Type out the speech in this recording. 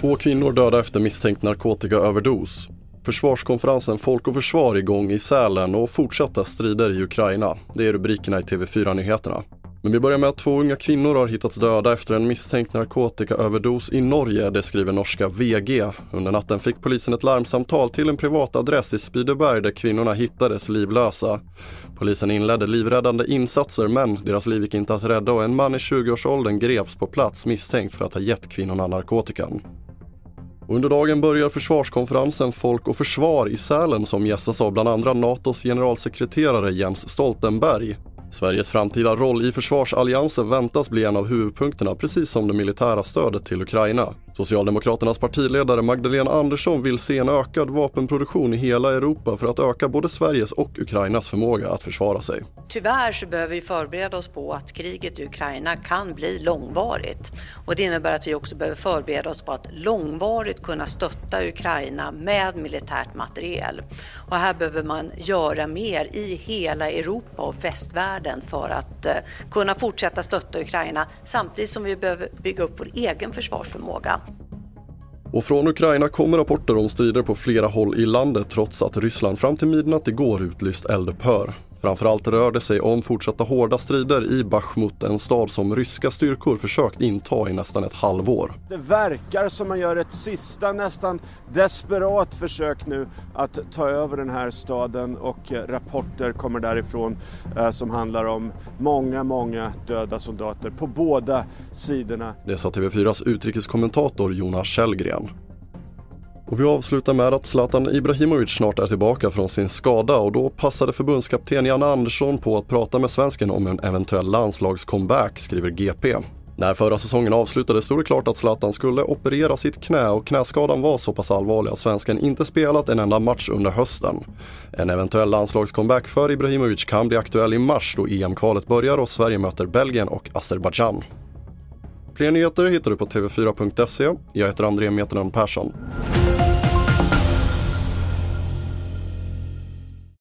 Två kvinnor döda efter misstänkt narkotikaöverdos. Försvarskonferensen Folk och Försvar igång i Sälen och fortsatta strider i Ukraina. Det är rubrikerna i TV4-nyheterna. Men vi börjar med att två unga kvinnor har hittats döda efter en misstänkt narkotikaöverdos i Norge, det skriver norska VG. Under natten fick polisen ett larmsamtal till en privat adress i Spydeberg där kvinnorna hittades livlösa. Polisen inledde livräddande insatser men deras liv gick inte att rädda och en man i 20-årsåldern greps på plats misstänkt för att ha gett kvinnorna narkotikan. Under dagen börjar försvarskonferensen Folk och Försvar i Sälen som gästas av bland andra NATOs generalsekreterare Jens Stoltenberg. Sveriges framtida roll i försvarsalliansen väntas bli en av huvudpunkterna precis som det militära stödet till Ukraina. Socialdemokraternas partiledare Magdalena Andersson vill se en ökad vapenproduktion i hela Europa för att öka både Sveriges och Ukrainas förmåga att försvara sig. Tyvärr så behöver vi förbereda oss på att kriget i Ukraina kan bli långvarigt. Och det innebär att vi också behöver förbereda oss på att långvarigt kunna stötta Ukraina med militärt materiel. Och här behöver man göra mer i hela Europa och västvärlden för att eh, kunna fortsätta stötta Ukraina samtidigt som vi behöver bygga upp vår egen försvarsförmåga. Och från Ukraina kommer rapporter om strider på flera håll i landet trots att Ryssland fram till midnatt igår utlyst eldupphör. Framförallt rör det sig om fortsatta hårda strider i Bachmut, en stad som ryska styrkor försökt inta i nästan ett halvår. Det verkar som man gör ett sista nästan desperat försök nu att ta över den här staden och eh, rapporter kommer därifrån eh, som handlar om många, många döda soldater på båda sidorna. Det sa TV4s utrikeskommentator Jonas Källgren. Och vi avslutar med att Zlatan Ibrahimovic snart är tillbaka från sin skada och då passade förbundskapten Janne Andersson på att prata med svensken om en eventuell landslagscomeback, skriver GP. När förra säsongen avslutades stod det klart att Zlatan skulle operera sitt knä och knäskadan var så pass allvarlig att svensken inte spelat en enda match under hösten. En eventuell landslagscomeback för Ibrahimovic kan bli aktuell i mars då EM-kvalet börjar och Sverige möter Belgien och Azerbajdzjan. Fler nyheter hittar du på tv4.se. Jag heter André Meternan Persson.